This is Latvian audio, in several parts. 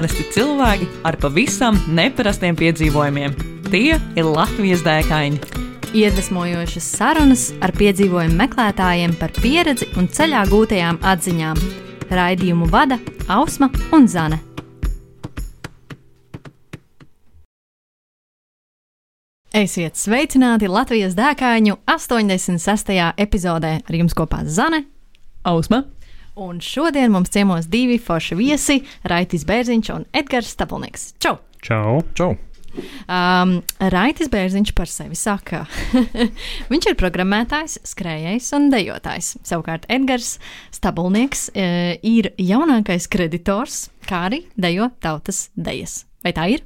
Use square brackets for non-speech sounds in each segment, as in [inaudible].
Parasti cilvēki ar pavisam neparastiem piedzīvojumiem. Tie ir Latvijas dēkaini. Iedvesmojošas sarunas ar piedzīvojumu meklētājiem par pieredzi un ceļā gūtajām atziņām. Raidījumu vada Ausma un Zane. Esiet sveicināti Latvijas dēkāņu 86. epizodē ar jums kopā Zane. Ausma. Un šodien mums ciemos divi forši viesi - Raitis Bērziņš un Edgars Stabulnieks. Čau! Čau! Čau! Um, Raitis Bērziņš par sevi saka, [laughs] viņš ir programmētājs, skrejējs un dejotājs. Savukārt Edgars Stabulnieks e, ir jaunākais kreditors, kā arī dejo tautas dejas. Vai tā ir?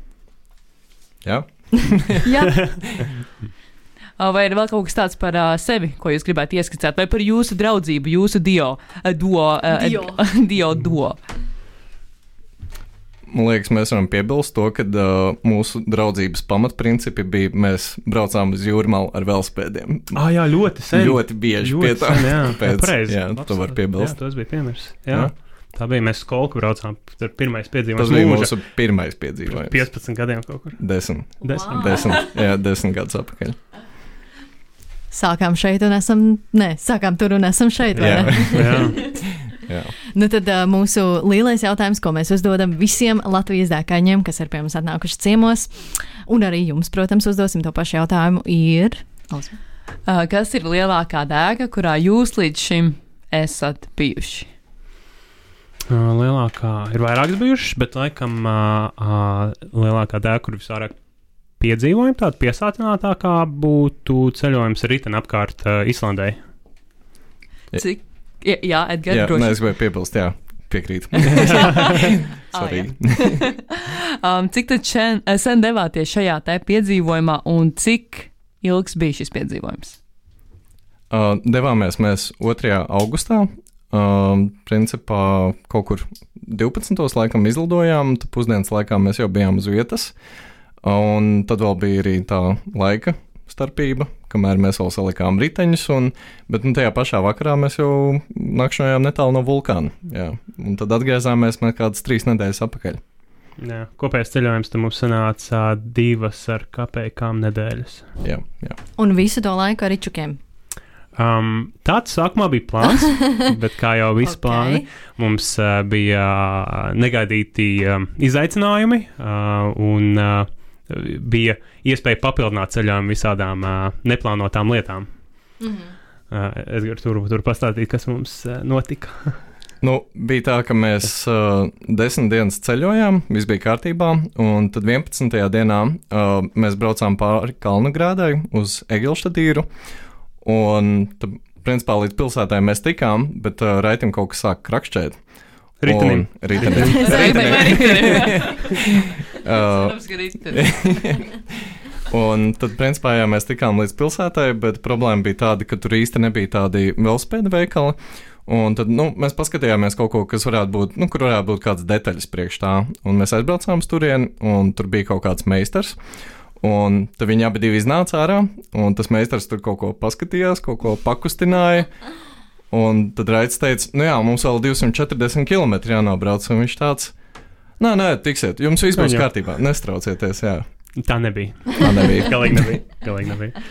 Jā, [laughs] Jā, [laughs] Vai ir vēl kaut kas tāds par uh, sevi, ko jūs gribētu ieskicēt, vai par jūsu draudzību, jūsu dio, uh, duo, uh, Dio. [laughs] dio duo? man liekas, mēs varam piebilst to, ka uh, mūsu draudzības pamatprincipi bija, mēs braucām uz jūrmālu ar velospēdiem. Ah, jā, ļoti sen. Ļoti bieži ļoti pie tā. sen, jā, Pēc- pareizi. jā, Labs to var piebilst. Jā, tas bija piemērs. Jā. Jā. Tā bija mēs skolu braucām. Ir pirmais piedzīvojums. Tas bija mūža. mūsu pirmais piedzīvojums. 15 gadiem kaut kur. Desmit, Desmit. desmit, jā, desmit gadus atpakaļ. Sākām šeit un esam, nē, sākām tur un esam šeit. vai Jā. ne? [laughs] Jā. Jā. Nu, tad uh, mūsu lielais jautājums, ko mēs uzdodam visiem Latvijas dēkaņiem, kas ir pie mums atnākuši ciemos, un arī jums, protams, uzdosim to pašu jautājumu, ir. Ausma. Uh, kas ir lielākā dēka, kurā jūs līdz šim esat bijuši? Ā, Lielākā ir vairākas bijušas, bet laikam ā, ā, lielākā dēļ, kur visvairāk piedzīvojumi, tāda piesātinātākā būtu ceļojums ar riteni apkārt uh, Islandai. Cik? Jā, Edgars, Jā, nē, es gribēju piebilst, jā, piekrītu. Ah, jā. Svarīgi. um, cik tad šen, sen devāties šajā te piedzīvojumā, un cik ilgs bija šis piedzīvojums? Uh, devāmies mēs 2. augustā. Um, principā kaut kur 12. laikam izlidojām, tad pusdienas laikā mēs jau bijām uz vietas. Un tad vēl bija arī tā laika starpība, kamēr mēs vēl salikām riteņus. Un, bet nu, tajā pašā vakarā mēs jau nakšņojām netālu no vulkāna. Jā. Un tad atgriezāmies mēs kādas trīs nedēļas atpakaļ. Jā, kopējais ceļojums tam mums sanāca divas ar kapekām nedēļas. Jā, jā. Un visu to laiku ar ričukiem. Um, tāds sākumā bija plāns, [laughs] bet kā jau visi Ok. okay. plāni, mums uh, bija uh, negaidīti um, izaicinājumi uh, un uh, bija iespēja papildināt ceļojumu visādām uh, neplānotām lietām. Mhm. Uh, es gribu tur, tur pastāstīt, kas mums uh, notika. [laughs] Nu, bija tā, ka mēs uh, desmit dienas ceļojām, viss bija kārtībā, un tad 11. dienā uh, mēs braucām pāri Kalnugrādai uz Egilštadīru, un tad, principā, līdz pilsētai mēs tikām, bet uh, raitim kaut kas sāk krakšķēt. Ritenim. Un- Ritenim. [laughs] [laughs] [laughs] [laughs] Un tad, principā, jā, mēs tikām līdz pilsētai, bet problēma bija tāda, ka tur īsti nebija tādi velospēdu veikali. Un tad nu, mēs paskatījāmies kaut ko, kas varētu būt, nu, kur varētu būt kādas detaļas priekš tā. Un mēs aizbraucām uz turieni, un tur bija kaut kāds meistars. Un tad viņi abi iznāca ārā, un tas meistars tur kaut ko paskatījās, kaut ko pakustināja. Un tad Raits teica, nu jā, mums vēl 240 km jānobrauc, un viņš tāds. Nē, nē, tiksiet, jums viss būs kārtībā, nestraucieties. Jā, Tā nebija. tā nebija. [laughs] Galīgi nebija. Galīgi nebija.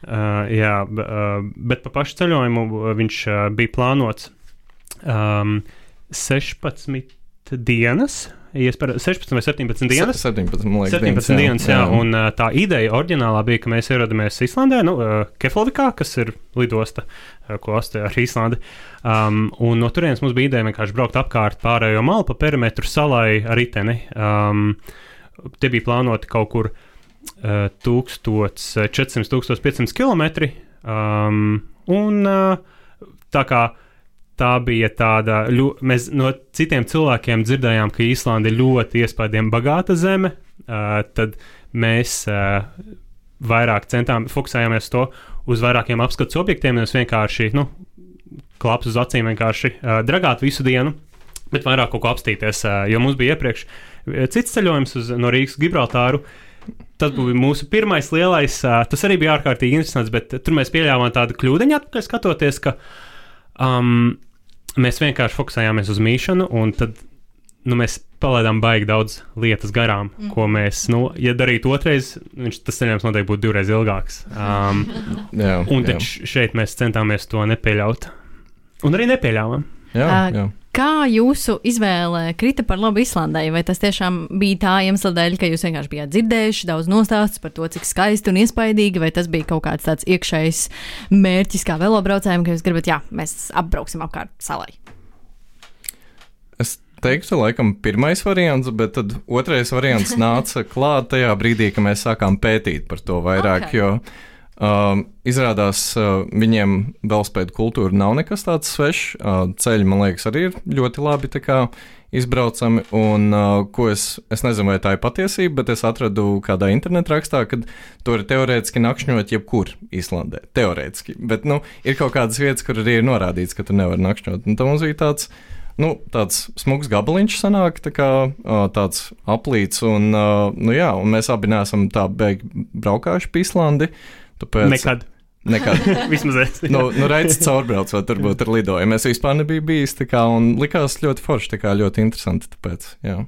Uh, jā, uh, bet pa pašu ceļojumu uh, viņš uh, bija plānots um, 16 dienas. Iespēr, 16 vai 17 dienas. 17, man liekas, 17 dienas, jā, un uh, tā ideja oriģinālā bija, ka mēs ierodamies Islandē, nu, uh, Keflavikā, kas ir lidosta, uh, ko astē ar Islandi. Um, un no turienes mums bija ideja vienkārši braukt apkārt pārējo malu pa perimetru salai ar riteni. Um, tie bija plānoti kaut kur uh, 1400-1500 km. Um, un uh, tā kā tā bija tāda, ļu, mēs no citiem cilvēkiem dzirdējām, ka Īslanda ir ļoti iespaidiem bagāta zeme, uh, tad mēs uh, vairāk centām, fokusējāmies to, uz vairākiem apskates objektiem, nevis vienkārši, nu, klaps uz acīm vienkārši uh, dragāt visu dienu, bet vairāk kaut ko apstīties, uh, jo mums bija iepriekš cits ceļojums uz, no Rīgas uz Gibraltāru. Tas bija mūsu pirmais lielais, uh, tas arī bija ārkārtīgi interesants, bet tur mēs pieļāvām tādu kļūdiņu, atpakaļ skatoties, ka um, mēs vienkārši fokusējāmies uz mīšanu, un tad nu, mēs palaidām baigi daudz lietas garām, mm. ko mēs, nu, ja darītu otrais, viņš, tas ceļojums noteikti būtu divreiz ilgāks. Um, [laughs] Jā, un jā. taču šeit mēs centāmies to nepieļaut. Un arī nepieļāvām. Jā, jā. Kā jūsu izvēle krita par labu Islandai? Vai tas tiešām bija tā iemesla dēļ, ka jūs vienkārši bijāt dzirdējuši daudz nostāstus par to, cik skaisti un iespaidīgi, vai tas bija kaut kāds tāds iekšējs mērķis, kā velobraucējiem, ka jūs gribat, jā, mēs apbrauksim apkārt salai? Es teiktu, laikam, pirmais variants, bet tad otrais variants [laughs] nāca klāt tajā brīdī, kad mēs sākām pētīt par to vairāk. Ok. Um, izrādās, uh, viņiem velospēdu kultūra nav nekas tāds svešs. Uh, ceļi, man liekas, arī ir ļoti labi izbraucami. Un, uh, ko es, es nezinu, vai tā ir patiesība, bet es atradu kādā internetā rakstā, ka tur ir teorētiski nakšņot jebkur Īslandē. Teorētiski. Bet nu, ir kaut kādas vietas, kur arī ir norādīts, ka tur nevar nakšņot. Un tam mums bija tāds nu, tāds smags gabaliņš sanāk, tā kā ā, tāds aplīts, un, ā, nu jā, un mēs abi neesam tā beig braukājuši pa Islandi. Tāpēc, Nekad. Nekad. [laughs] Vismaz es. nu, nu Raits caurbraucot, varbūt ar lidojumu. Es vispār nebiju bijis, tā kā, un likās ļoti forši, tā kā ļoti interesanti, tāpēc, jā.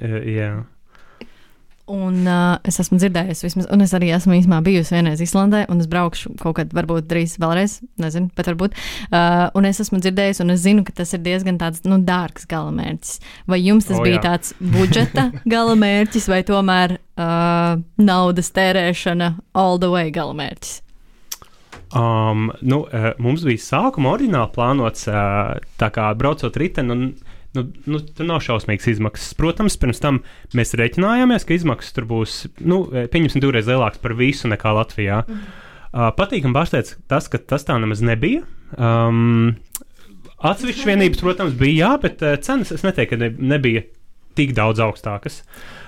Uh, jā. Un uh, es esmu dzirdējusi, vismaz, un es arī esmu īstenībā bijusi vienreiz Islandē, un es braukšu kaut kad, varbūt drīz vēlreiz, nezinu, bet varbūt. Uh, un es esmu dzirdējusi, un es zinu, ka tas ir diezgan tāds, nu, dārgs galamērķis. Vai jums tas O, bija jā. tāds budžeta [laughs] galamērķis, vai tomēr uh, naudas tērēšana all the way galamērķis? Um, nu, uh, mums bija sākuma oriģināli plānots, uh, tā kā braucot riteni, un nu, nu, tur nav šausmīgas izmaksas. Protams, pirms tam mēs reiķinājāmies, ka izmaksas tur būs, nu, eh, pieņemsim, divreiz lielākas par visu nekā Latvijā. Uh, Patīkami pārsteidz tas, ka tas tā nemaz nebija. Um, Atsevišķas vienības, protams, bija jā, bet uh, cenas es neteiktu, ka ne, nebija tik daudz augstākas.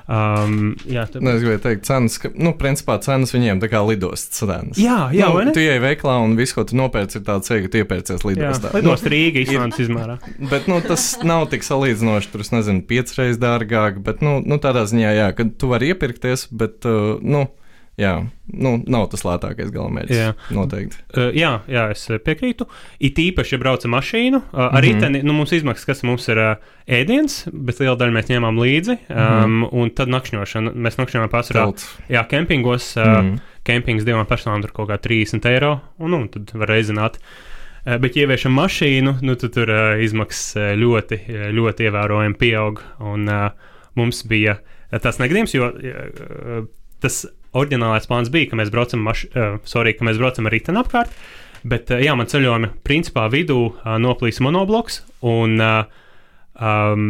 Um, jā, tā, Nu, es gribēju teikt, cenas, ka, nu, principā cenas viņiem tā kā lidostas cenas. jā, jā, nu, tu ej veiklā un viss, ko tu nopērci, ir tāds, ka tu iepērcies Jā, lidostā. lidost Rīga, Islandes izmērā. Bet nu, tas nav tik salīdzinoši, tur es nezinu, piecreiz dārgāk. Bet nu, nu, tādā ziņā, jā, ka tu vari iepirkties, bet uh, nu, jā, nu, nav tas lētākais galamērķis. Jā. Noteikti. Uh, jā, jā, es piekrītu. It īpaši, ja braucam mašīnu, uh, ar Mhm. riteni, nu, mums izmaksas, kas mums ir uh, ēdiens, bet liela daļa mēs ņēmām līdzi. Um, un tad nakšņošana. Mēs nakšņojām pārsvarā. Telts. Jā, kempingos. Uh, Mhm. Kempings divām personām tur kaut kā 30 eiro, un nu, tad var reizināt. Uh, Bet, ja ieviešam mašīnu, nu, tad tur uh, izmaksas ļoti, ļoti ievērojami pieaug. Un uh, mums bija tas negadījums, jo uh, tas oriģinālais plāns bija, ka mēs braucam, maš, uh, sorry, ka mēs braucam ar riteni apkārt. Bet, uh, jā, man ceļojuma principā vidū uh, noplīs monobloks, un, uh, um,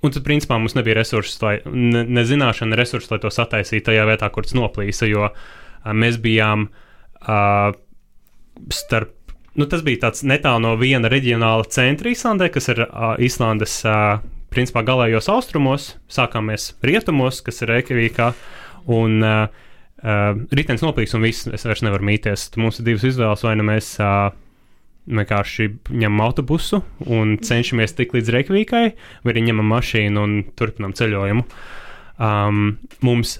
un tad, principā, mums nebija resursi, lai, ne, ne zināšana, ne resursi, lai to sataisītu tajā vietā, kur tas noplīsa, jo uh, mēs bijām uh, starp. Nu, tas bija tāds netālu no viena reģionāla centra Islandē, kas ir uh, Islandes uh, principā galējos austrumos. Sākāmies rietumos, kas ir Reikavīkā. Un uh, uh, ritenis noplīks, un viss es vairs nevaru mīties. Mums ir divas izvēles, vai nu mēs uh, vienkārši ņemam autobusu un cenšamies tikt līdz Reikavīkai, vai arī ņemam mašīnu un turpinām ceļojumu. Um, mums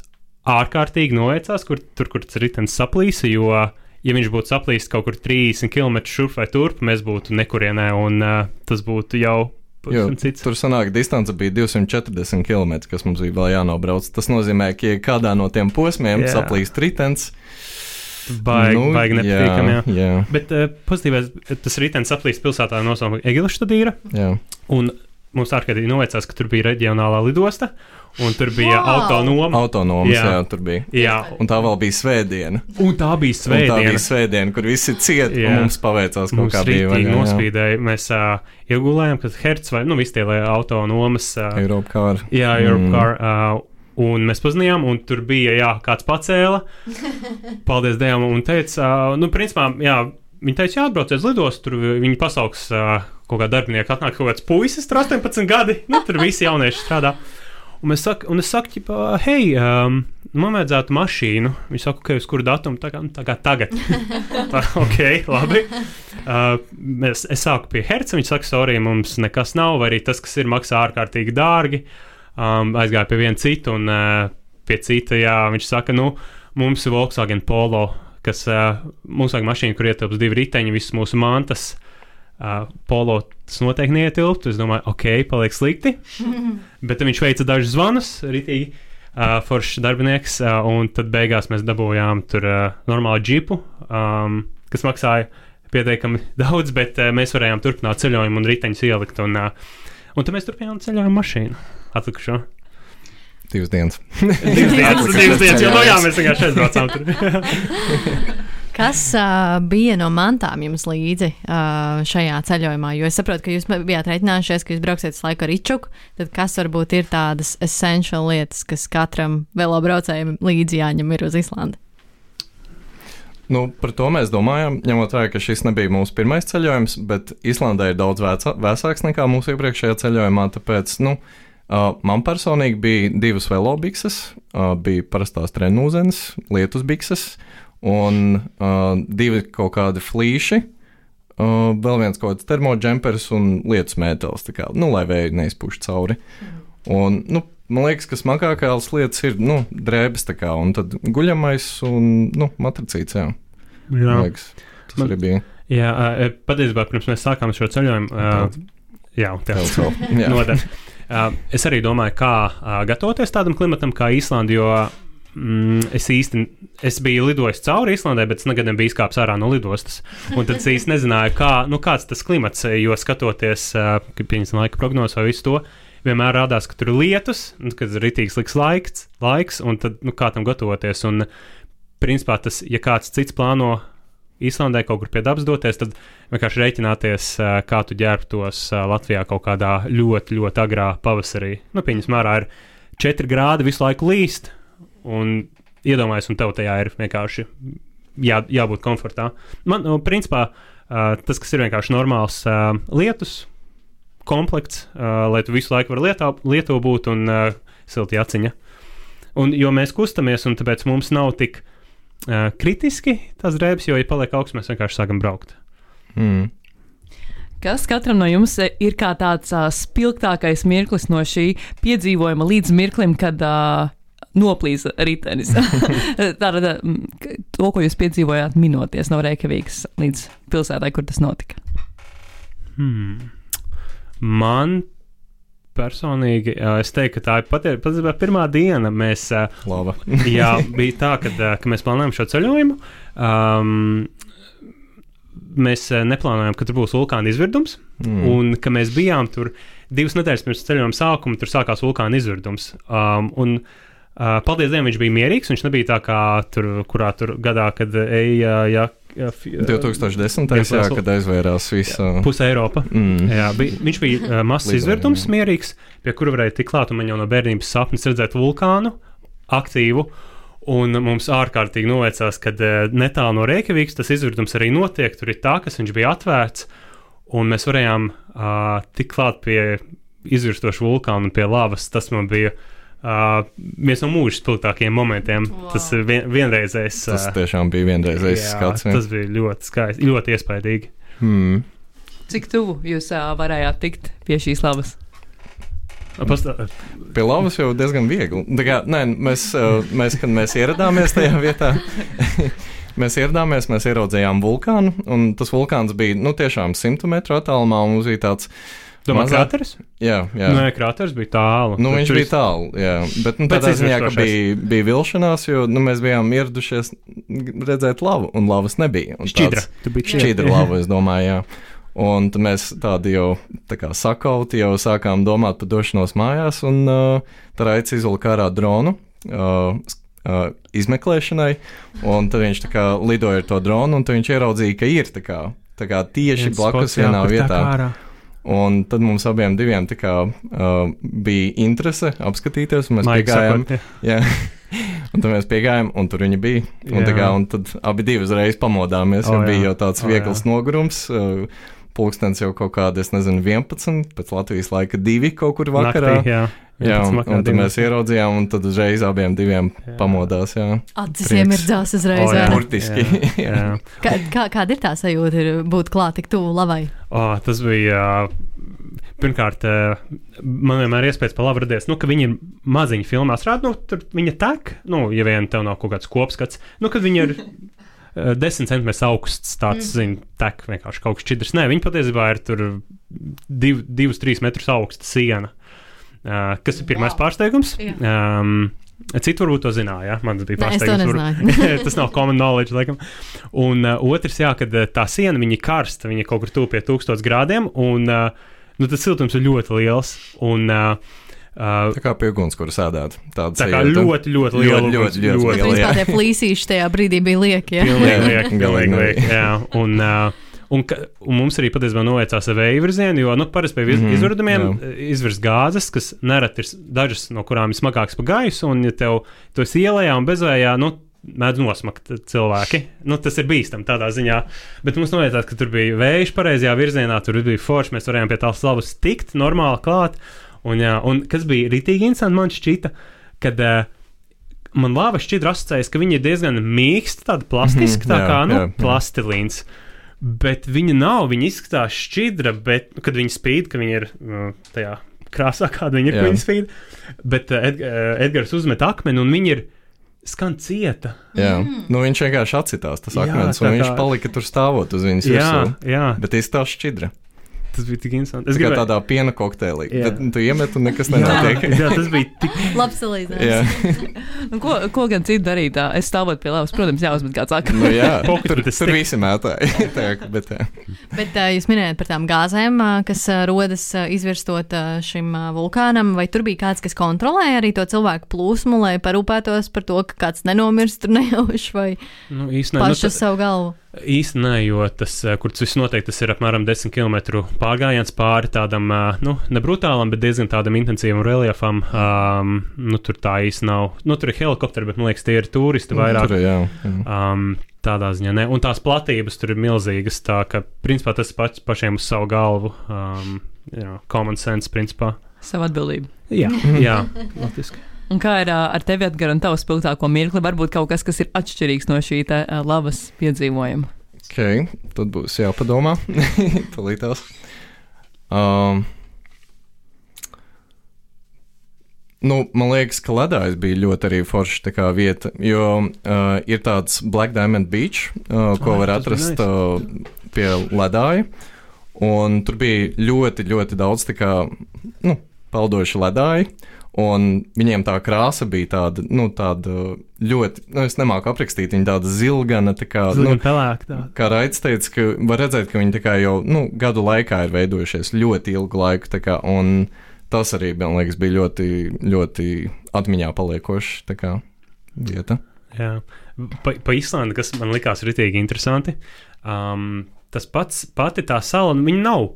ārkārtīgi noveicās, kur, tur, kur tas ritenis saplīsa, jo, ja viņš būtu saplīsis kaut kur 30 km šurp vai turp, mēs būtu nekurienē, un uh, tas būtu jau Jo, tur sanāk, distance bija 240 km, kas mums bija vēl jānobrauc. Tas nozīmē, ka ja kādā no tiem posmiem Jā. saplīst ritens. Baigi, nu, baigi nepatīkami. Jā. jā, Bet uh, pozitīvais, tas ritenis saplīst pilsētā nosaukumā Egilštadīra. jā. Un mums ārkārtīgi noveicās, ka tur bija reģionālā lidosta, un tur bija Wow! autonoma. Autonoms, jā. Jā. tur bija. Jā, Un tā vēl bija svētdiena. un tā bija Un Tā bija svētdiena. svētdiena, kur visi un mums paveicās kaut Mums kā vaļā, jā. nospīdēja. Mēs uh, iegulējām, ka Hertz vai nu, visi tie lai autonomas. Uh, Eiropa kāra. jā, Europe Car. Uh, Un mēs pazinājām, un tur bija jā, kāds pacēla. [laughs] Paldies Dievam, un teica, uh, nu, principā, jā, viņi teica, jāatbrauc uz lidostu, tur viņi pasauks uh, kaut kā darbinieku, atnāk kaut kāds puisis, tur 18 gadi, nu, tur visi jaunieši strādā. Un, mēs sak, un es saku, ķipa, hei, um, man vajadzētu mašīnu. Viņi saka, ka uz kuru datumu tā kā, nu, tā kā tagad. [laughs] tā, ok, labi. Uh, mēs, es sāku pie Herca, viņš saka, sorry, mums nekas nav, vai arī tas, kas ir, maksā ārkārtīgi dārgi. Um, aizgāju pie viena cita, un uh, pie cita, jā, viņš saka, nu, mums ir Volkswagen Polo, kas uh, mums vajag mašīna, kur ietilps divi riteņi, visas mūsu mantas. Uh, polo tas noteikti neietilptu. Es domāju, ok, paliek slikti. [laughs] Bet tad viņš veica dažus zvanus, rītīgi uh, foršs darbinieks, uh, un tad beigās mēs dabūjām tur uh, normālu džipu, um, kas maksāja pietiekami daudz, bet uh, mēs varējām turpināt ceļojumu un riteņus ielikt. Un, uh, un tad mēs turpinājām ceļojumu mašīnu. Atlikušo. Divas dienas. [laughs] Divas dienas, [laughs] divas dienas, jo no jā, mēs vienkārši aizbraucām tur. Kas uh, bija no mantām jums līdzi uh, šajā ceļojumā? Jo es saprotu, ka jūs bijāt reiķinājušies, ka jūs brauksiet uz laiku ar Ičuku. Tad kas varbūt ir tādas essentiālas lietas, kas katram velobraucējam līdzi jāņem ir uz Islandi? Nu, par to mēs domājam, ņemot vērā, ka šis nebija mūsu pirmais ceļojums, bet Islandē ir daudz vēca, vēsāks nekā mūsu iepriekšējā ceļojumā. Tāpēc nu, uh, man personīgi bija divas velobikses, uh, bija parastās trenūzenes, lietus bikses un uh, divi kaut kādi flīši. Uh, vēl viens kaut kāds termoģempers un lietus mētelis, kā, nu, lai vēja neizpūš cauri. Un, nu, man liekas, ka smagākās lietas ir nu, drēbes, kā, un tad guļamais un nu, matricīts. Jā. Jā. Man liekas, tas Man- arī bija. Jā, patiesībā pirms mēs sākām šo ceļojumu, uh, [laughs] jā. Noder. Uh, es arī domāju, kā uh, gatavoties tādam klimatam kā Īslanda, jo mm, es īsti es biju lidojis cauri Īslandē, bet es nekad nebiju izkāpis ārā no lidostas. Un tad es īsti nezināju, kā, nu, kāds tas klimats, jo skatoties, uh, kad pieņemsim laika prognozi vai visu to. Vienmēr rādās, ka tur ir lietus, kad ir rītīgs liks laiks, laiks, un tad, nu, kā tam gatavoties. Un, principā, tas, ja kāds cits plāno Īslandē kaut kur pie dabas doties, tad vienkārši rēķināties, ā, kā tu ģērbtos Latvijā kaut kādā ļoti, ļoti agrā pavasarī. Nu, pieņemsim, ārā ir 4 grādi, visu laiku līst, un iedomājies, un tev tajā ir vienkārši jā, jābūt komfortā. Man, nu, principā, ā, tas, kas ir vienkārši normāls ā, lietus komplekts, ā, lai tu visu laiku vari lietā, lietu būt un ā, silti aciņa. Un, jo mēs kustamies, un tāpēc mums nav tik uh, kritiski tās drēbes, jo, ja paliek augsts, mēs vienkārši sākam braukt. Mm. Kas katram no jums ir kā tāds uh, spilgtākais mirklis no šī piedzīvojuma līdz mirklim, kad uh, noplīsa ritenis? [laughs] Tātad mm, to, ko jūs piedzīvojāt, minoties no Reikavīgas līdz pilsētai, kur tas notika. Hmm. Man personīgi, es teiktu, ka tā ir pati, patiesībā pirmā diena. Mēs, Lava. [laughs] jā, bija tā, kad, ka mēs plānojam šo ceļojumu. Um, mēs neplānojam, ka tur būs vulkāna izvirdums. Mm. Un ka mēs bijām tur divas nedēļas pirms ceļojuma sākuma, tur sākās vulkāna izvirdums. Um, un, uh, paldies Dievam, viņš bija mierīgs. Viņš nebija tā kā tur, kurā tur gadā, kad eja. Ja, ja, fi- 2010. Jā, jā, tas- kad aizvērās visa. Puse Eiropa. Mm. Jā, bija, viņš bija uh, mazs jā. mierīgs, pie kura varēja tikt klāt. un Man jau no bērnības sapnis redzēt vulkānu aktīvu. Un mums ārkārtīgi novēcās, ka uh, netālu no Reikavīgas tas izvirdums arī notiek. Tur ir tā, kas viņš bija atvērts, un mēs varējām uh, tikt klāt pie izvirstoša vulkāna un pie lavas. Tas man bija uh, viens no mūža spilgtākajiem momentiem. Wow. Tas ir vien, vienreizējs. Tas ā, tiešām bija vienreizējs jā, skats. jā. Tas bija ļoti skaisti, ļoti iespaidīgi. Mm. Cik tuvu jūs uh, varējāt tikt pie šīs lavas? Pastā, Pie lavas jau diezgan viegli. Tā Kā, nē, mēs, uh, mēs, kad mēs ieradāmies tajā vietā, [laughs] mēs ieradāmies, mēs ieraudzījām vulkānu. Un tas vulkāns bija nu, tiešām 100 metru attālumā. un Mums bija tāds, Domā, Mazā- krāteris? jā, jā. Nē, krāteris bija tālu. Nu, viņš bija tālu, jā. Bet nu, tādā ziņā, ka bija, bija vilšanās, jo nu, mēs bijām ieradušies redzēt lavu, un lavas nebija. Un Šķidra. Tu biji Šķidra lava, es domāju, jā. Un mēs tādi jau tā kā sakauti, jau sākām domāt par došanos mājās, un uh, tā raicis izvilka ārā dronu. Uh, Uh, izmeklēšanai, un tad viņš tā kā lidoja ar to dronu, un tad viņš ieraudzīja, ka ir tā kā, tā kā tieši blakus vienā vietā. Un tad mums abiem diviem kā, uh, bija interese apskatīties, un mēs Maigi piegājām. sakot, jā. Jā. [laughs] Un tad mēs piegājām, un tur viņi bija. Un, kā, un tad abi divi uzreiz pamodāmies, O, jo jā. bija jau tāds viegls jā. nogurums. Uh, Pulkstenis jau kaut kāda, es nezinu, 11, pēc Latvijas laika 2 kaut kur vakarā. Naktī, jā, jā, un, 11 vakarā, un tad mēs 12. ieraudzījām, un tad uzreiz abiem diviem Jā. pamodās. Jā, Acis iemirdzās uzreiz. O, vai jā. burtiski. Jā, [laughs] jā. Kā, kā, kāda ir tā sajūta, ir būt klāt tik tuvu lavai? O, tas bija. Pirmkārt, man vienmēr ir iespējas par labu radies, nu, ka viņi ir maziņi filmās. Rāda, nu, tur viņa tek, nu, ja vien tev nav kaut kāds kopskats, nu, kad viņi ir [laughs] 10 centimetrus augsts, tāds, mm. zini, tek vienkārši kaut kas šķidrs. Nē, viņi patiesībā ir tur 2-3 metrus augsta siena, uh, kas ir pirmais Wow. pārsteigums. Jā. Um, Citu varbūt to zināja. Ja? Man tas bija pārsteigums. [laughs] tas nav common knowledge, laikam. Un uh, otrs, jā, kad tā siena viņa ir karsta, viņa kaut kur tuvu pie 1000 grādiem, un uh, nu, tas siltums ir ļoti liels. Un, uh, uh, Tā kā pie ugunskura sēdēt. Tāda tā kā sajūta. ļoti, ļoti liela. Ļoti, ļoti, ļoti Bet liela, principā jā. tie flīsīši tajā brīdī bija lieki. Ja? Pilnīgi Jā, liek, pilnīgi galīgi liek, jā. Un, uh, un, ka, un mums arī patiesībā noveicās ar vēja virzienu, jo, nu, parasti pie mm Mhm, -hmm, izvērtumiem jā. izvirs gāzes, kas nereti ir dažas no kurām ir smagākas pa gaisu, un, ja tev to ielējā un bezvējā, nu, mēdz nosmakt cilvēki. Nu, tas ir bīstami tādā ziņā. Bet mums noveicās, ka tur bija vējš pareizajā virzienā, tur bija forši, mēs varējām pie tās lavas tikt normāli klāt. Un, jā, un kas bija rītīgi interesanti, man šķita, kad uh, man lava šķidra asociējas, ka viņa ir diezgan mīksta, tāda plastiska, Mhm, tā jā, kā nu, jā, jā. plastilīns. Bet viņa nav, viņa izskatās šķidra, bet, nu, kad viņa spīd, ka viņa ir uh, tajā krāsā, kāda viņa ir, Jā. kad viņa spīd. Bet uh, Ed, uh, Edgars uzmet akmeni, un viņa ir skan cieta. Jā, nu, viņš vienkārši atcitās tas Jā, akmens, tā un viņš kā- palika tur stāvot uz viņas Jā, virsmu. jā, Bet izstāsta šķidra. Tas bija tik interesanti. Es gribēju tādā piena kokteilī. Jā. Tad tu iemet un nekas Jā, nenotiek. [laughs] jā, tas bija tik. Labs salīdzinājums. Jā, [laughs] Nu, ko, ko gan citu darīt? tā? Es stāvot pie lavas, protams, jāuzmet kāds akmens. nu, jā. [laughs] Tur, tas tur visi mētāji. Tā bet, jā. Bet uh, jūs minējāt par tām gāzēm, kas rodas izvirstot šim vulkānam. Vai tur bija kāds, kas kontrolēja arī to cilvēku plūsmu, lai parūpētos par to, ka kāds nenomirst tur nejauši vai Nu, īstenībā, nu, paši uz savu galvu? Īsti nē, jo tas, eh, kur tas viss notiek, tas ir apmēram 10 km pārgājiens pāri tādam, eh, nu, ne brutālam, bet diezgan tādam intensīvam reliefam. Um, nu, tur tā īsti nav. Nu, tur ir helikopteri, bet man liekas, tie ir turisti vairāk. Tur, jā, jā. Um, tādā ziņā ne. Un tās platības tur ir milzīgas. Tā ka, principā, tas pats pašiem uz savu galvu. Um, jā, common sense, principā. Savu atbildību. Jā, [laughs] jā latviski. Un kā ir ar tevi, Edgars, un tavu spilgtāko mirkli? Varbūt kaut kas, kas ir atšķirīgs no šī te, ā, lavas piedzīvojuma. Ok, tad būs jāpadomā. [laughs] Tūlītās. Um, nu, man liekas, ka ledājs bija ļoti arī forša tā kā vieta, jo uh, ir tāds Black Diamond Beach, uh, ko Ah, var atrast nice. uh, pie ledāja. Un tur bija ļoti, ļoti daudz tā kā, nu, peldoši ledāji. Un viņiem tā krāsa bija tāda, nu, tāda ļoti, nu, es nemāku aprakstīt, viņa tāda zilgana, tā kā, nu, Nu, pelēk, tā. kā Raits teica, ka var redzēt, ka viņi tā kā jau nu, gadu laikā ir veidojušies ļoti ilgu laiku. tā Kā, un tas arī, man liekas, bija ļoti, ļoti atmiņā paliekošs tā kā vieta. Jā, pa, pa Islandi, kas man likās rītīgi interesanti, um, tas pats, pati tā sala, nu, viņa nav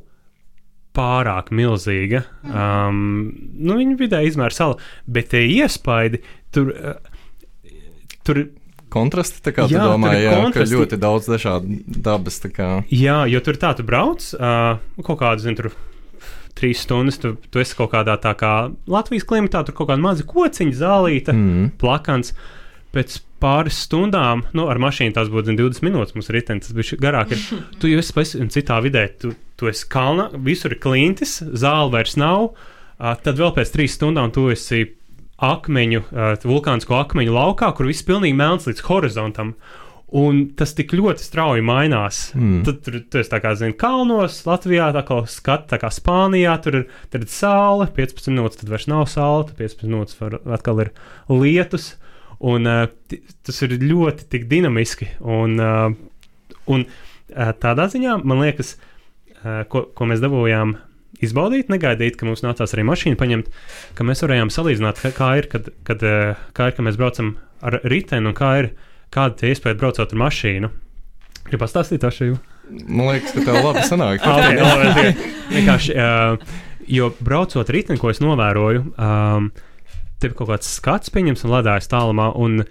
pārāk milzīga. Um, nu, viņa vidēji izmēra sala, bet tie iespaidi tur. Uh, tur Kontrasti, tā kā Jā, tu domā, ir jā, ka ļoti daudz dažādu dabas, jā, jo tur tā tu brauc uh, kaut kādu, zinu, tur trīs stundas, tu, tu esi kaut kādā tā kā Latvijas klimatā, tur kaut kāda maza kociņa, zālīta. mm, plakans. Pēc pāris stundām, nu, ar mašīnu tas būtu zin, 20 minūtes, mums ir ritenis, tas bija garāk. Ir. [laughs] Tu jau esi pavisam citā vidē, tu, tu esi kalnā, visur ir klintis, zāle vairs nav. Tad vēl pēc trīs stundām tu esi akmeņu, vulkānisko akmeņu laukā, kur viss pilnīgi melns līdz horizontam. Un tas tik ļoti strauji mainās. Mm. Tad tur tu esi kā, zini, kalnos, Latvijā, tā kā skats, tā kā Spānijā, tur ir, tur ir saule, 15 minūtes, tad vairs nav saule, tad 15 minūtes var, atkal ir lietus. Un ti- tas ir ļoti dinamiski. Un, un tādā ziņā man liekas, uh, ko, ko mēs dabūjām izbaudīt, negaidīt, ka mums nācās arī mašīnu paņemt, ka mēs varējām salīdzināt, kā, kā ir, kad, kad, uh, kā ir, kad mēs braucam ar riteni un kā ir, kāda ir iespēja braucot ar mašīnu. Gribu pastāstīt to šīm? man liekas, ka tev labi sanāk. [laughs] Ah, okay, labi, vienkārši, uh, jo braucot riteni, ko es novēroju, um, tev ir kaut kāds skats, pieņems, un ledājas tālumā, un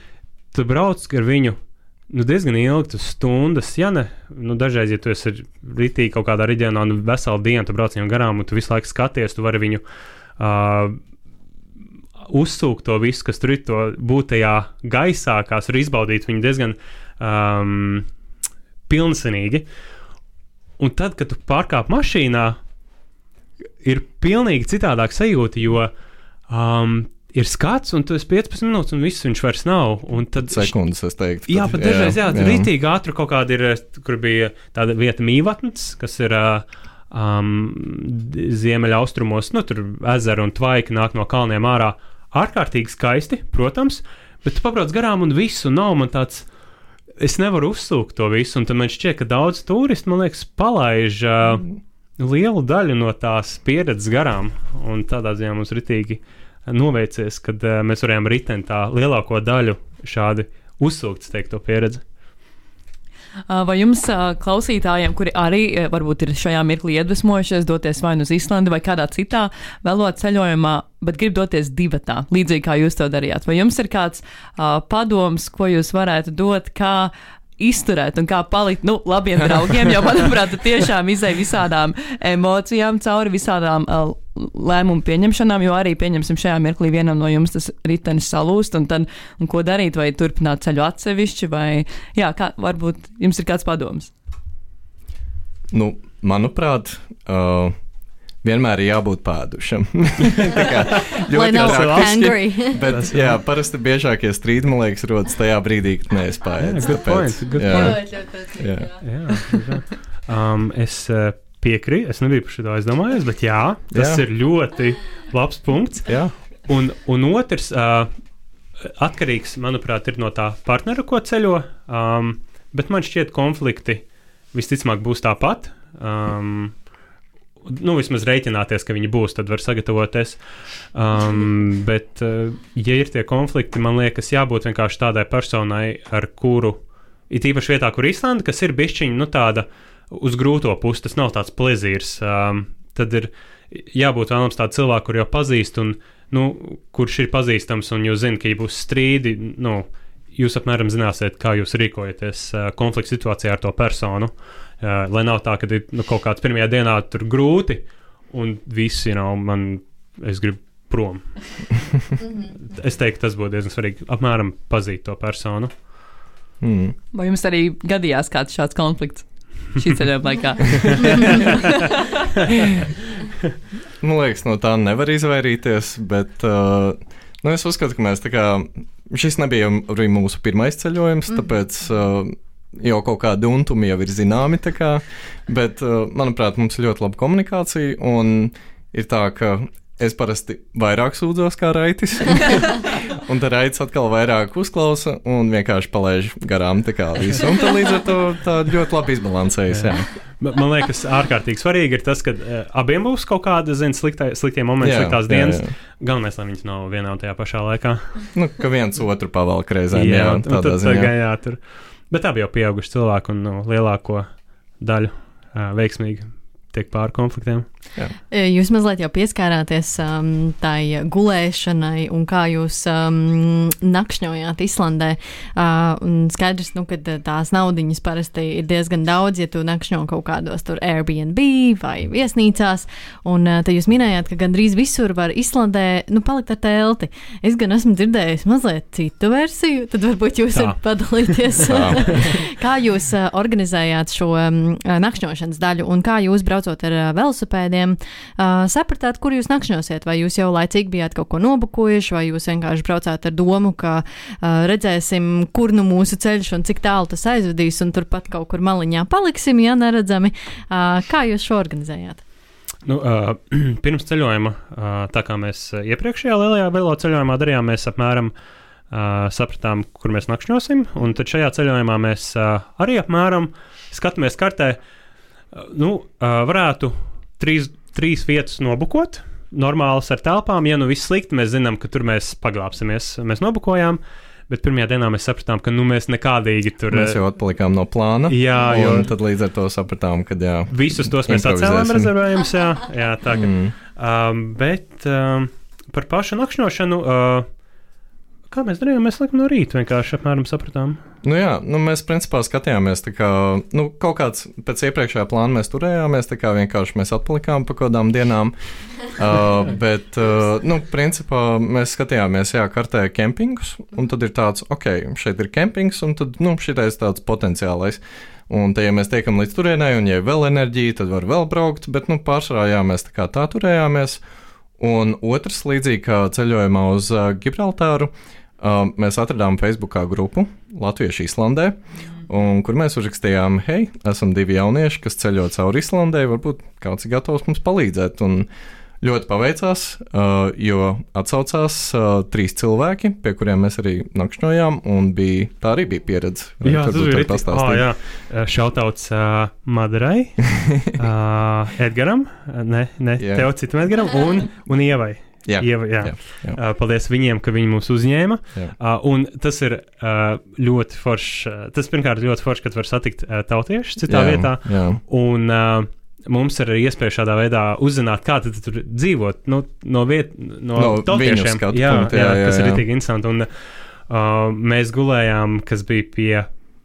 tu brauc ar viņu. Nu, diezgan ilgi, tas stundas, ja ne. Nu, dažreiz, ja tu esi rītīgi kaut kādā reģionā, un veselu dienu tu brauc viņam garām, un tu visu laiku skaties, tu vari viņu uh, uzsūkt to visu, kas tur ir, to būt tajā gaisā, kas var izbaudīt viņu diezgan um, pilnsenīgi. Un tad, kad tu pārkāp mašīnā, ir pilnīgi citādāk sajūta, jo um, ir skats, un tu esi 15 minūtes, un viss viņš vairs nav. Un tad Sekundes, es teiktu. Jā, pat, dažreiz, jā, jā. rītīgi ātri kaut kāda ir, kur bija tāda vieta mīvatnes, kas ir um, ziemeļaustrumos, nu, tur ezera un tvaika nāk no kalniem ārā. Ārkārtīgi skaisti, protams, bet tu pabrauc garām un visu nav man tāds. Es nevaru uzsūkt to visu, un tad man šķiet, ka daudz turistu, man liekas, palaiž uh, lielu daļu no tās pieredzes garām. Un tādā ziņā mums ritīgi noveicies, kad uh, mēs varējām riteni tā lielāko daļu šādi uzsūkt, teikt, to pieredzi. Vai jums, klausītājiem, kuri arī varbūt ir šajā mirklī iedvesmojušies doties vai nu uz Islandi vai kādā citā vēlot ceļojumā, bet grib doties divatā, līdzīgi kā jūs to darījāt, vai jums ir kāds uh, padoms, ko jūs varētu dot, kā izturēt un kā palikt nu, labiem draugiem. Jo, manuprāt, tiešām izēja visādām emocijām cauri, visādām uh, lēmumu pieņemšanām, jo arī pieņemsim šajā mirklī vienam no jums tas ritenis salūst, un tad, un ko darīt, vai turpināt ceļu atsevišķi, vai, jā, kā, varbūt jums ir kāds padoms. Nu, manuprāt, uh, vienmēr ir jābūt pēdušam. [laughs] Lai nav angry. bet, jā, parasti biežākie strīdi, man liekas, rodas tajā brīdī, kad nespējas. Good point, good jā. point. Jā. Jā, jā. Um, es uh, piekrītu, es nebiju par šo aizdomājies, bet jā, tas jā. ir ļoti labs punkts. Jā. Un, un otrs, uh, atkarīgs, manuprāt, ir no tā partnera, ko ceļo, um, bet man šķiet, konflikti visticamāk būs tāpat. Um, nu, vismaz rēķināties, ka viņi būs, tad var sagatavoties. Um, [laughs] bet, uh, ja ir tie konflikti, man liekas, jābūt vienkārši tādai personai, ar kuru, it īpaši vietā, kur Islanda, kas ir bišķiņa, nu, tāda uz grūto pusi, tas nav tāds plezīrs. Um, tad ir jābūt vēlams tādam cilvēkam, kur jau pazīst, un nu, kurš ir pazīstams, un jūs zināt, ka ja būs strīdi. Nu, Jūs apmēram zināsiet, kā jūs rīkojaties uh, konflikta situācijā ar to personu. Uh, Uh, lai nav tā, ka ir nu, kaut kāds pirmajā dienā tur grūti, un visi nav man, es gribu prom. es teiktu, tas būtu diezgan svarīgi. Apmēram pazīt to personu. Mm. Vai jums arī gadījās kāds šāds konflikts? Šī [laughs] ceļojuma laikā. [laughs] Man liekas, no tā nevar izvairīties, bet uh, nu, es uzskatu, ka mēs tā kā šis nebija arī mūsu pirmais ceļojums, mm. tāpēc uh, jau kaut kādi untumi jau ir zināmi. Kā, bet, uh, manuprāt, mums ir ļoti laba komunikācija. Un ir tā, ka es parasti vairāk sūdzos kā raitis. [laughs] un tad raitis atkal vairāk uzklausa un vienkārši palaiž garām visu. Un tad līdz ar to tā ļoti labi izbalansējas. Jā. Jā. Man liekas, ārkārtīgi svarīgi ir tas, ka uh, abiem būs kaut kāda zin, sliktai, sliktie momenti, jā, sliktās dienas. Jā, jā. Galvenais, lai viņas nav vienā un tajā pašā laikā. nu, ka viens otru pavalk reizēm. Jā, jā tādā ziņā. Tā, jā, tur. Bet abi jau pieauguši cilvēki un no, nu, lielāko daļu uh, veiksmīgi tiek pāri konfliktiem. Jā. E, jūs mazliet jau pieskārāties um, tai gulēšanai un kā jūs um, nakšņojāt Islandē. Uh, skaidrs, nu, ka tās naudiņas parasti ir diezgan daudz, ja tu nakšņo kaut kādos tur Airbnb vai viesnīcās. Un uh, te jūs minējāt, ka gandrīz visur var Islandē nu, palikt ar telti. Es gan esmu dzirdējis mazliet citu versiju, tad varbūt jūs varat padalīties. [laughs] [laughs] kā jūs uh, organizējāt šo um, nakšņošanas daļu un kā jūs braucot ar uh, velosipēdiem? Cilvēkiem, uh, sapratāt, kur jūs nakšņosiet. Vai jūs jau laicīgi bijāt kaut ko nobukojuši, vai jūs vienkārši braucāt ar domu, ka uh, redzēsim, kur nu mūsu ceļš un cik tālu tas aizvedīs, un turpat kaut kur maliņā paliksim, ja neredzami. Uh, kā jūs šo organizējāt? Nu, uh, [clears throat] pirms ceļojuma, uh, tā kā mēs iepriekšējā lielajā velo ceļojumā darījām, mēs apmēram uh, sapratām, kur mēs nakšņosim. Un tad šajā ceļojumā mēs uh, arī apmēram skatāmies kartē. Uh, nu, uh, varētu trīs, trīs vietas nobukot. Normāls ar telpām, ja nu viss slikti, mēs zinām, ka tur mēs paglāpsimies. Mēs nobukojām, bet pirmajā dienā mēs sapratām, ka nu, mēs nekādīgi tur. Mēs jau atpalikām no plāna. Jā, jo tad līdz ar to sapratām, ka jā. Visus tos mēs atcēlām rezervējumus, jā, jā tā kā. Mm. Um, bet um, par pašu nakšņošanu. Uh, Kā mēs darījām? Mēs laikam no rīta vienkārši apmēram sapratām. Nu jā, nu mēs principā skatījāmies, kā nu, kaut kāds pēc iepriekšējā plāna mēs turējāmies, tā kā vienkārši mēs atpalikām pa kādām dienām. [laughs] uh, bet, uh, nu, principā mēs skatījāmies, jā, kartē kempingus, un tad ir tāds, ok, šeit ir kempings, un tad, nu, šitais tāds potenciālais. Un, te, ja mēs tiekam līdz turienei, un ja ir vēl enerģija, tad var vēl braukt, bet, nu, pārsvarā, jā, mēs tā kā tā turējāmies. Un otrs, līdzīgi kā ceļojumā uz uh, Gibraltāru, uh, mēs atradām Facebookā grupu Latviešu Islandē, un kur mēs uzrakstījām, hei, esam divi jaunieši, kas ceļo cauri Islandē, varbūt kāds ir gatavs mums palīdzēt. Un ļoti paveicās, uh, jo atsaucās uh, trīs cilvēki, pie kuriem mēs arī nakšņojām, un bija, tā arī bija pieredze. Jā, tas bija. Oh, jā, šautauts uh, Madarai, uh, [laughs] Edgaram, ne, ne Jā. tev citam Edgaram un, un Ievai. Jā, Ieva, jā. jā, jā. Uh, paldies viņiem, ka viņi mūs uzņēma. Uh, un tas ir uh, ļoti forši. Uh, tas pirmkārt ļoti forši, kad var satikt uh, tautiešus citā jā, vietā. Jā. Un uh, mums ir arī iespēja šādā veidā uzzināt, kā tad tur dzīvot nu, no vietas, no, No tautiešiem. Jā, jā, jā, jā, kas ir jā. tik interesanti. Un, uh, mēs gulējām, kas bija pie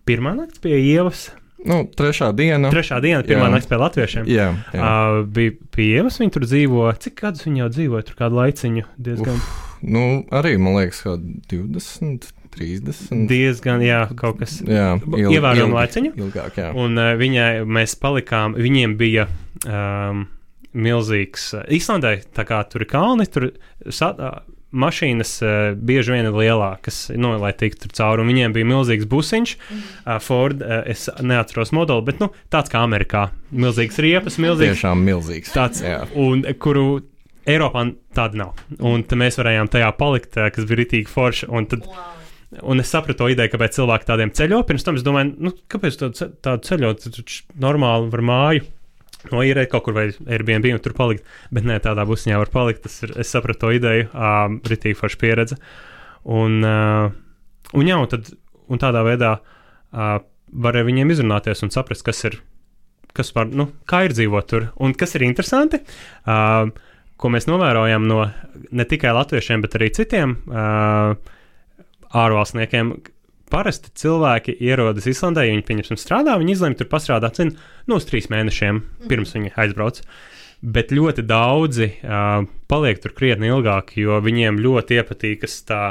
pirmā nakts pie ievas. Nu, trešā diena. Trešā diena, pirmā Jā. nakts pie latviešiem. Jā, jā. Uh, bija pie ievas, viņi tur dzīvo. Cik gadus viņi jau dzīvoja? Tur kādu laiciņu diezgan. Nu, arī man liekas, ka 20, 30. Diezgan, jā, kaut kas. Ilg- Ievērojami laiciņu. Ilgāk, jā. Un uh, viņai mēs palikām, viņiem bija um, milzīgs. Uh, Īslandē tā kā tur ir kalni, tur sa, uh, mašīnas uh, bieži vien ir lielākas, nu, lai tiktu tur cauri. Un viņiem bija milzīgs busiņš, uh, Ford, uh, es neatceros modeli, bet nu, tāds kā Amerikā. Milzīgs riepas, milzīgs. Tiešām milzīgs. Tāds, Jā. un, kuru Eiropā tāda nav. Un tad mēs varējām tajā palikt, uh, kas bija ritīgi forši. Un tad, Un es sapratu to ideju, kāpēc cilvēki tādiem ceļo. Pirms tam es domāju, nu, kāpēc tādu, tādu ceļot, tad normāli var māju noīrēt kaut kur vai Airbnb un tur palikt. Bet nē, tādā busiņā var palikt. Tas ir, es sapratu to ideju, um, ritīgi forša pieredze. Un, uh, un, jā, un, tad, un tādā veidā uh, var ar viņiem izrunāties un saprast, kas ir, kas var, nu, kā ir dzīvot tur. Un kas ir interesanti, uh, ko mēs novērojam no ne tikai latviešiem, bet arī citiem. Uh, ārvalstniekiem. Parasti cilvēki ierodas Islandē, ja viņi pieņemsim strādā, viņi izlemj tur pastrādāt, zin, nu, uz trīs mēnešiem pirms viņi aizbrauc. Bet ļoti daudzi uh, paliek tur krietni ilgāk, jo viņiem ļoti iepatīkas tā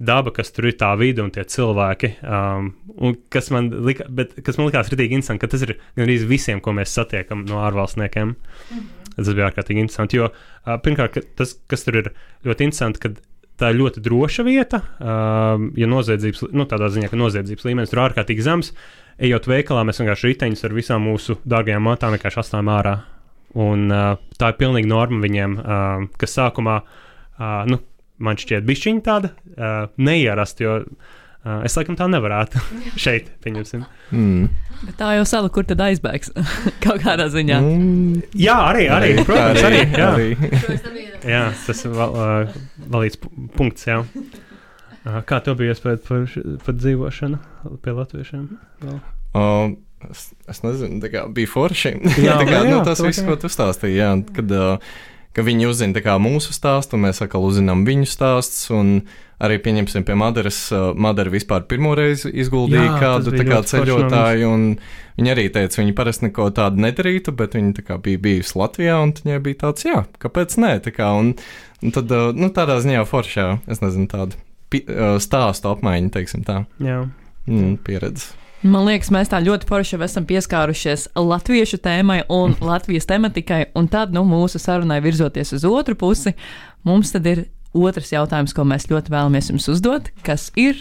daba, kas tur ir, tā vide un tie cilvēki. Um, un kas man, lika, bet, kas man likās rītīgi interesanti, ka tas ir gandrīz visiem, ko mēs satiekam no ārvalstniekiem. Tas bija ārkārtīgi interesanti. Jo, uh, pirmkārt, tas, kas tur ir ļoti interesanti, kad tā ir ļoti droša vieta. Uh, ja noziedzības, nu, tādā ziņā, ka noziedzības līmenis ir ārkārtīgi zems, ejot veikalā, mēs vienkārši riteņus ar visām mūsu dārgajām mantām vienkārši atstājam ārā. Un uh, tā ir pilnīgi norma viņiem, uh, kas sākumā, uh, nu, man šķiet, bišķiņa tāda uh, neierasta, es laikam tā nevarētu [laughs] šeit, pieņemsim. Mm. Bet tā jau sala, kur tad aizbēgs [laughs] kaut kādā ziņā. Mm. Jā, arī, arī, protams, arī. Jā. arī. [laughs] Jā, tas ir val, uh, valīts pu- punkts. Jā. Uh, kā tev bija iespēja par, par dzīvošanu pie latviešiem? Vēl? Um, es, es nezinu, tā kā bija forši. Jā, tā kā, jā, nu, tas to viss, ko tu stāstīji, jā, kad, uh, ka viņi uzzina kā mūsu stāstu, mēs atkal uzzinām viņu stāstus. Arī pieņemsim pie Madaras. Madara vispār pirmo reizi izguldīja Jā, kādu kā ceļotāju, un viņa arī teica, viņa parasti neko tādu nedarītu, bet viņa tā kā bija bijusi Latvijā, un viņai bija tāds, jā, kāpēc nē, tā kā, un, un tad, nu, tādā ziņā foršā, es nezinu, uh, stāstu apmaiņu, teiksim tā, Jā. mm, pieredze. Man liekas, mēs tā ļoti forši esam pieskārušies latviešu tēmai un [laughs] Latvijas tematikai, un tad, nu, mūsu sarunai virzoties uz otru pusi, mums tad ir otrs jautājums, ko mēs ļoti vēlamies jums uzdot, kas ir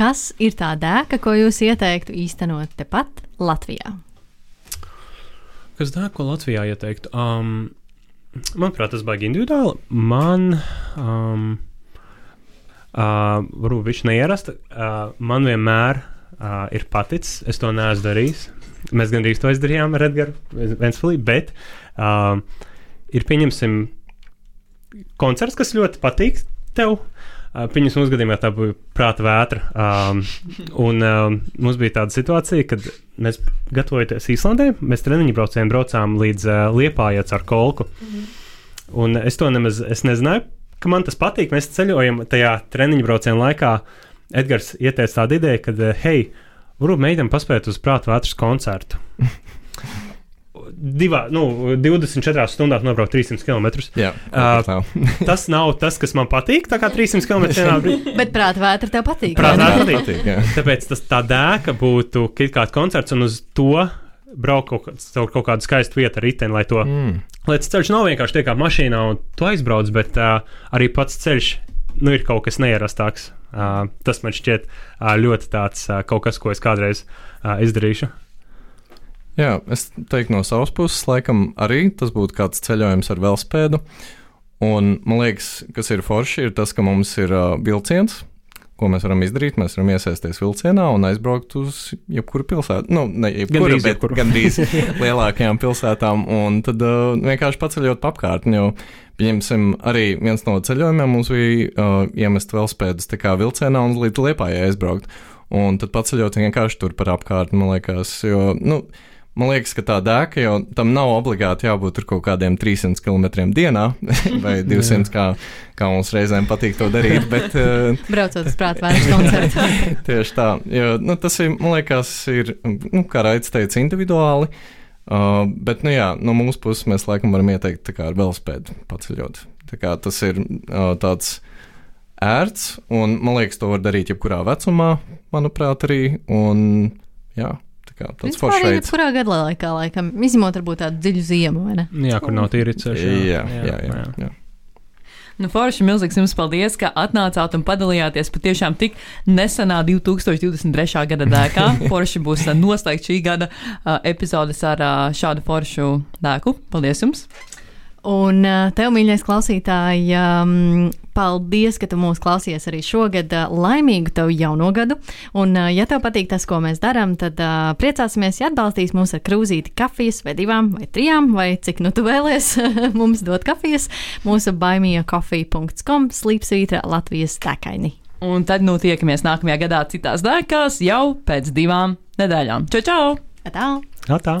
Kas ir tā dēka, ko jūs ieteiktu īstenot tepat Latvijā? Kas dara, ko Latvijā ieteiktu? Um, manuprāt, tas baigi individuāli. Man, um, uh, varbūt viņš neierasta, uh, man vienmēr uh, ir paticis, es to neesmu darījis. Mēs gandrīz to izdarījām ar Edgars Ventspīlī, bet uh, ir pieņemsim koncerts, kas ļoti patīk tev. Uh, Viņas mums gadījumā tā bija prāta vētra. Um, un um, mums bija tāda situācija, kad mēs gatavojamies Īslandē, mēs treniņu braucējiem braucām līdz uh, Liepājai ar kolku. Un es to nemaz es nezināju, ka man tas patīk. Mēs ceļojam tajā treniņu brauciena laikā. Edgars ieteica tādu ideju, ka, hei, varbūt mēģinām paspēt uz prāta vētras koncertu. [laughs] Divā, nu, 24 stundās nobraukt 300 km. Jā, Uh, tā. [laughs] Tas nav tas, kas man patīk. Tā kā 300 km vienā brīdī. [laughs] Bet prāta vētra tev patīk. Ne? vētra. patīk. jā. Tāpēc tas tā dēka būtu kaut kāds koncerts, un uz to braukt kaut, caur kaut kādu skaistu vietu ar riteni, lai to Mm. lai tas ceļš nav vienkārši tie kā mašīnā un tu aizbrauc, bet uh, arī pats ceļš nu, ir kaut kas neierastāks. Uh, tas man šķiet uh, ļoti tāds uh, kaut kas, ko es kādreiz uh, izdarīšu. Jā, es teiktu no savas puses, laikam arī tas būtu kāds ceļojums ar velospēdu. Un man liekas, kas ir forši, ir tas, ka mums ir uh, vilciens, ko mēs varam izdarīt. Mēs varam iesaisties vilcienā un aizbraukt uz jebkuru pilsētu. Nu, ne jebkuru, Gandrīz bet jebkuru. gandrīz [laughs] lielākajām pilsētām. Un tad uh, vienkārši paceļot pa apkārtni. Jo, pieņemsim, arī viens no ceļojumiem mums bija uh, iemest kā vilcienā un līdz liepājai aizbraukt. Un tad paceļot vienkārši tur par apkārtni, man liekas, jo, nu, Man liekas, ka tā dēka jau tam nav obligāti jābūt kaut kādiem 300 km dienā [laughs] vai 200, kā, kā mums reizēm patīk to darīt. Bet, uh, [laughs] Braucot uz prātu vērts koncertu. [laughs] Tieši tā, jo nu, tas ir, man liekas, ir, nu, kā Raits teica, individuāli. Uh, bet, nu jā, no mūsu puses mēs laikam varam ieteikt tā kā ar velospēdu paceļot. Tā kā tas ir uh, tāds ērts, un man liekas, to var darīt jebkurā vecumā, manuprāt, arī. Un, jā, kā tāds foršs veids. jebkurā gada laikā, laikam, izņemot varbūt tādu dziļu ziemu, vai ne? Jā, kur nav tīri ceļš. Jā, jā, jā. jā. Nu, Forši, milzīgs jums paldies, ka atnācāt un padalījāties patiešām tik nesenā 2023. gada dēkā. [laughs] Forši būs ā, noslēgt šī gada uh, epizodes ar uh, šādu foršu dēku. Paldies jums! Un uh, tev, mīļais klausītāj, um, paldies, ka tu mūs klausies arī šogad. Uh, laimīgu tev jauno gadu! Un, uh, ja tev patīk tas, ko mēs darām, tad priecāsimies, ja atbalstīs mūs ar krūzīti kafijas, vai divām, vai trijām, vai cik nu tu vēlies [laughs] mums dot kafijas. Mūsu baimīja.com slīpsvītra Latvijas tekaini. Un tad nu tiekamies nākamajā gadā citās dēkās jau pēc divām nedēļām. Čau, čau! Tā! Jā, tā.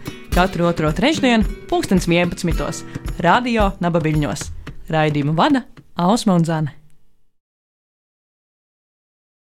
Katru otro trešdienu, pulkstens 11. Radio Nabaviļņos. Raidījumu vada Ausma un Zana.